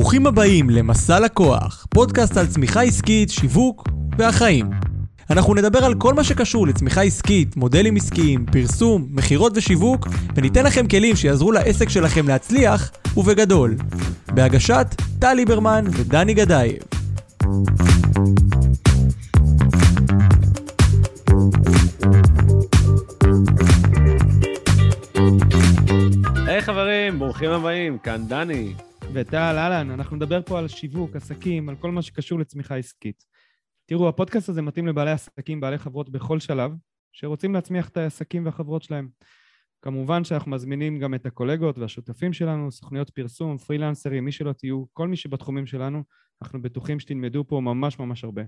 ברוכים הבאים למסע לקוח, פודקאסט על צמיחה עסקית, שיווק והחיים. אנחנו נדבר על כל מה שקשור לצמיחה עסקית, מודלים עסקיים, פרסום, מכירות ושיווק, וניתן לכם כלים שיעזרו לעסק שלכם להצליח, ובגדול. בהגשת טל ליברמן ודני גדייב. היי חברים, ברוכים הבאים, כאן דני. וטל, אהלן, אנחנו נדבר פה על שיווק, עסקים, על כל מה שקשור לצמיחה עסקית. תראו, הפודקאסט הזה מתאים לבעלי עסקים, בעלי חברות בכל שלב, שרוצים להצמיח את העסקים והחברות שלהם. כמובן שאנחנו מזמינים גם את הקולגות והשותפים שלנו, סוכניות פרסום, פרילנסרים, מי שלא תהיו, כל מי שבתחומים שלנו, אנחנו בטוחים שתלמדו פה ממש ממש הרבה.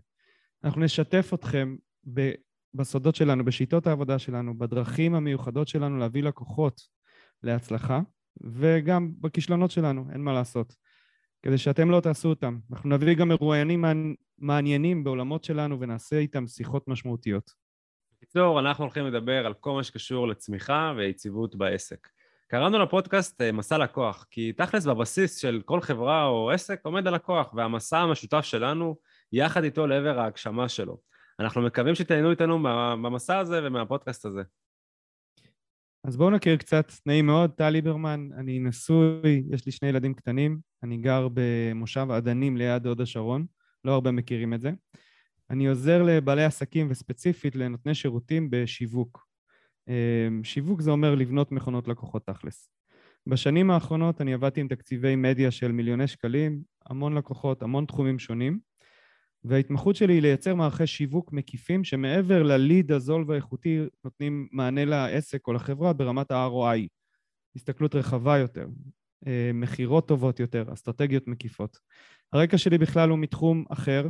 אנחנו נשתף אתכם ב- בסודות שלנו, בשיטות העבודה שלנו, בדרכים המיוחדות שלנו להביא לקוחות להצלחה, וגם בכישלונות שלנו, אין מה לעשות. כדי שאתם לא תעשו אותם. אנחנו נביא גם מרואיינים מעניינים בעולמות שלנו ונעשה איתם שיחות משמעותיות. בקיצור, אנחנו הולכים לדבר על כל מה שקשור לצמיחה ויציבות בעסק. קראנו לפודקאסט אה, מסע לקוח, כי תכלס בבסיס של כל חברה או עסק עומד הלקוח, והמסע המשותף שלנו יחד איתו לעבר ההגשמה שלו. אנחנו מקווים שתהנו איתנו במסע הזה ומהפודקאסט הזה. אז בואו נכיר קצת, נעים מאוד, טל ליברמן, אני נשוי, יש לי שני ילדים קטנים, אני גר במושב עדנים ליד הוד השרון, לא הרבה מכירים את זה. אני עוזר לבעלי עסקים וספציפית לנותני שירותים בשיווק. אמ, שיווק זה אומר לבנות מכונות לקוחות תכלס. בשנים האחרונות אני עבדתי עם תקציבי מדיה של מיליוני שקלים, המון לקוחות, המון תחומים שונים, וההתמחות שלי היא לייצר מערכי שיווק מקיפים שמעבר לליד הזול והאיכותי נותנים מענה לעסק או לחברה ברמת ה-ROI, הסתכלות רחבה יותר, אה, מכירות טובות יותר, אסטרטגיות מקיפות. הרקע שלי בכלל הוא מתחום אחר,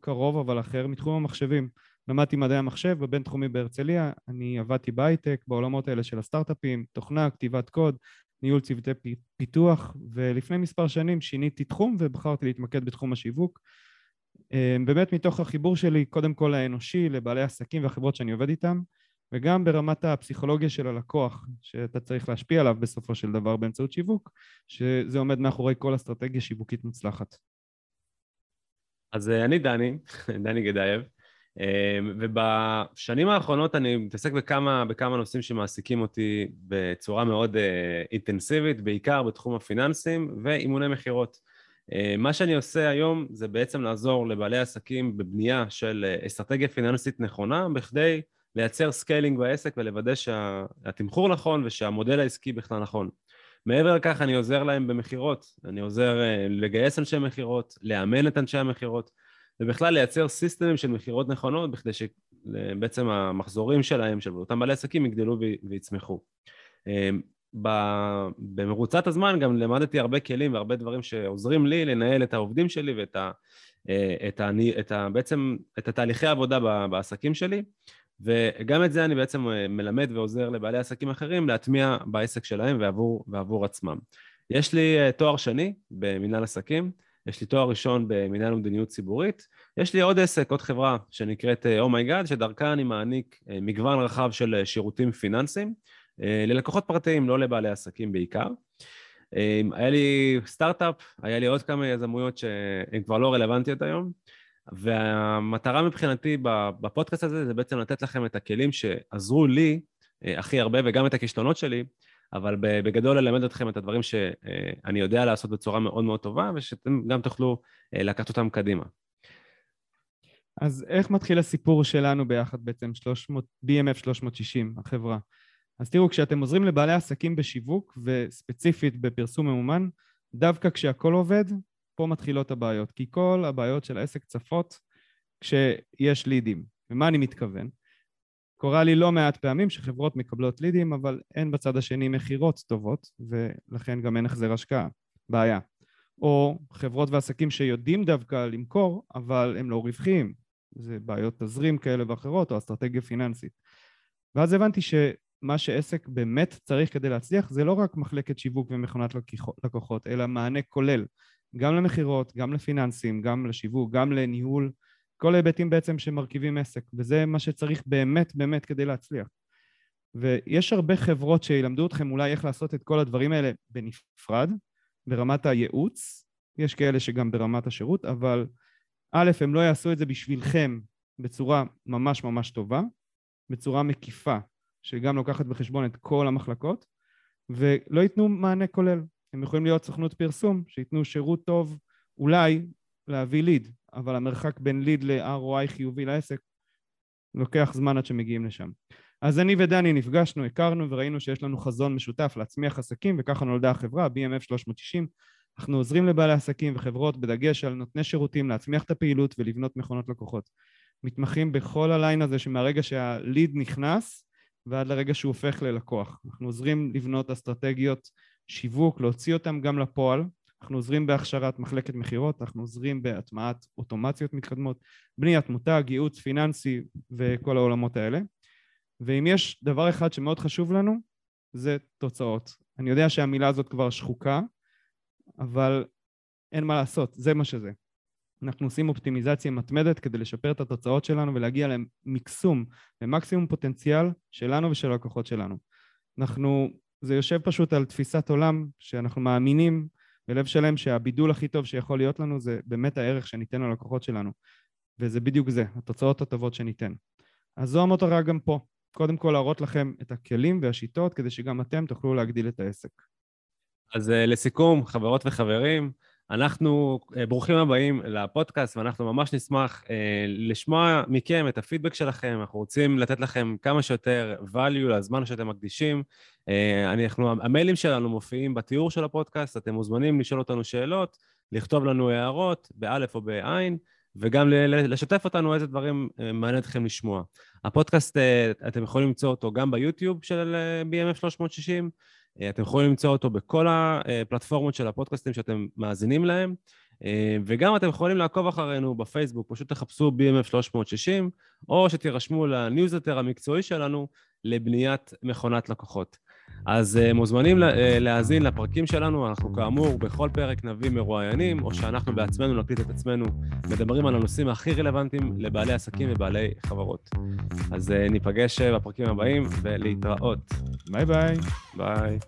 קרוב אבל אחר, מתחום המחשבים. למדתי מדעי המחשב בבינתחומי בהרצליה, אני עבדתי בהייטק בעולמות האלה של הסטארט-אפים, תוכנה, כתיבת קוד, ניהול צוותי פיתוח, ולפני מספר שנים שיניתי תחום ובחרתי להתמקד בתחום השיווק. אמ, באמת מתוך החיבור שלי, קודם כל האנושי, לבעלי עסקים והחברות שאני עובד איתם, וגם ברמת הפסיכולוגיה של הלקוח, שאתה צריך להשפיע עליו בסופו של דבר באמצעות שיווק, שזה עומד מאחורי כל אסטרטגיה שיווקית מוצלחת. אז אה, אני דני, דני גדייב, אמ, ובשנים האחרונות אני מתעסק בכמה, בכמה נושאים שמעסיקים אותי בצורה מאוד אה, אינטנסיבית, בעיקר בתחום הפיננסים ואימוני מכירות. אה, מה שאני עושה היום זה בעצם לעזור לבעלי עסקים בבנייה של אה, אסטרטגיה פיננסית נכונה בכדי לייצר scaling בעסק ולוודא שהתמחור נכון ושהמודל העסקי בכלל נכון. מעבר לכך אני עוזר להם במכירות, אני עוזר אה, לגייס אנשי מכירות, לאמן את אנשי המכירות ובכלל לייצר סיסטמים של מכירות נכונות בכדי שבעצם המחזורים שלהם, של אותם בעלי עסקים, יגדלו ויצמחו. במרוצת הזמן גם למדתי הרבה כלים והרבה דברים שעוזרים לי לנהל את העובדים שלי ואת ה, אה, את ה, את ה, בעצם את התהליכי העבודה בעסקים שלי וגם את זה אני בעצם אה, מלמד ועוזר לבעלי עסקים אחרים להטמיע בעסק שלהם ועבור, ועבור עצמם. יש לי אה, תואר שני במנהל עסקים, יש לי תואר ראשון במנהל ומדיניות ציבורית, יש לי עוד עסק, עוד חברה שנקראת Oh My God, oh שדרכה אני מעניק מגוון רחב של שירותים פיננסיים ללקוחות פרטיים, לא לבעלי עסקים בעיקר. אה, היה לי סטארט-אפ, היה לי עוד כמה יזמויות שהן כבר לא רלוונטיות היום, והמטרה מבחינתי בפודקאסט הזה זה בעצם לתת לכם את הכלים שעזרו לי אה, הכי הרבה וגם את הכישלונות שלי, אבל בגדול ללמד אתכם את הדברים שאני יודע לעשות בצורה מאוד מאוד טובה ושאתם גם תוכלו לקחת אותם קדימה. אז איך מתחיל הסיפור שלנו ביחד בעצם, 300, BMF 360, החברה? אז תראו, כשאתם עוזרים לבעלי עסקים בשיווק, וספציפית בפרסום ממומן, דווקא כשהכול עובד, פה מתחילות הבעיות. כי כל הבעיות של העסק צפות כשיש לידים. ומה אני מתכוון? קורה לי לא מעט פעמים שחברות מקבלות לידים, אבל אין בצד השני מכירות טובות, ולכן גם אין החזר השקעה. בעיה. או חברות ועסקים שיודעים דווקא למכור, אבל הם לא רווחיים. זה בעיות תזרים כאלה ואחרות, או אסטרטגיה פיננסית. ואז הבנתי ש... מה שעסק באמת צריך כדי להצליח זה לא רק מחלקת שיווק ומכונת לקוחות, אלא מענה כולל, גם למכירות, גם לפיננסים, גם לשיווק, גם לניהול, כל ההיבטים בעצם שמרכיבים עסק, וזה מה שצריך באמת באמת כדי להצליח. ויש הרבה חברות שילמדו אתכם אולי איך לעשות את כל הדברים האלה בנפרד, ברמת הייעוץ, יש כאלה שגם ברמת השירות, אבל א', הם לא יעשו את זה בשבילכם בצורה ממש ממש טובה, בצורה מקיפה, שגם לוקחת בחשבון את כל המחלקות, ולא ייתנו מענה כולל. הם יכולים להיות סוכנות פרסום, שייתנו שירות טוב, אולי להביא ליד, אבל המרחק בין ליד ל-ROI חיובי לעסק לוקח זמן עד שמגיעים לשם. אז אני ודני נפגשנו, הכרנו וראינו שיש לנו חזון משותף להצמיח עסקים וככה נולדה החברה, BMF 360. אנחנו עוזרים לבעלי עסקים וחברות בדגש על נותני שירותים להצמיח את הפעילות ולבנות מכונות לקוחות. מתמחים בכל הליין הזה שמהרגע שהליד נכנס ועד לרגע שהוא הופך ללקוח. אנחנו עוזרים לבנות אסטרטגיות שיווק, להוציא אותם גם לפועל. אנחנו עוזרים בהכשרת מחלקת מכירות, אנחנו עוזרים בהטמעת אוטומציות מתקדמות, בניית מותג, ייעוץ פיננסי וכל העולמות האלה. ואם יש דבר אחד שמאוד חשוב לנו, זה תוצאות. אני יודע שהמילה הזאת כבר שחוקה, אבל אין מה לעשות, זה מה שזה. אנחנו עושים אופטימיזציה מתמדת כדי לשפר את התוצאות שלנו ולהגיע למקסום, למקסימום פוטנציאל שלנו ושל הלקוחות שלנו. אנחנו, זה יושב פשוט על תפיסת עולם שאנחנו מאמינים בלב שלם שהבידול הכי טוב שיכול להיות לנו זה באמת הערך שניתן ללקוחות שלנו. וזה בדיוק זה, התוצאות הטובות שניתן. אז זו המטרה גם פה. קודם כל להראות לכם את הכלים והשיטות כדי שגם אתם תוכלו להגדיל את העסק. אז אה, לסיכום, חברות וחברים, אנחנו אה, ברוכים הבאים לפודקאסט, ואנחנו ממש נשמח אה, לשמוע מכם את הפידבק שלכם. אנחנו רוצים לתת לכם כמה שיותר value לזמן שאתם מקדישים. אנחנו, המיילים שלנו מופיעים בתיאור של הפודקאסט, אתם מוזמנים לשאול אותנו שאלות, לכתוב לנו הערות, באלף או בעין. וגם לשתף אותנו איזה דברים אה, מעניין אתכם לשמוע. הפודקאסט, אה, אתם יכולים למצוא אותו גם ביוטיוב של אה, BMF 360, אתם יכולים למצוא אותו בכל הפלטפורמות של הפודקאסטים שאתם מאזינים להם, וגם אתם יכולים לעקוב אחרינו בפייסבוק, פשוט תחפשו BMF 360, או שתירשמו לניוזלטר המקצועי שלנו לבניית מכונת לקוחות. אז uh, מוזמנים להאזין לפרקים שלנו, אנחנו כאמור בכל פרק נביא מרואיינים, או שאנחנו בעצמנו נקליט את עצמנו, מדברים על הנושאים הכי רלוונטיים לבעלי עסקים ובעלי חברות. אז ניפגש בפרקים הבאים, ולהתראות. Bye bye. Bye.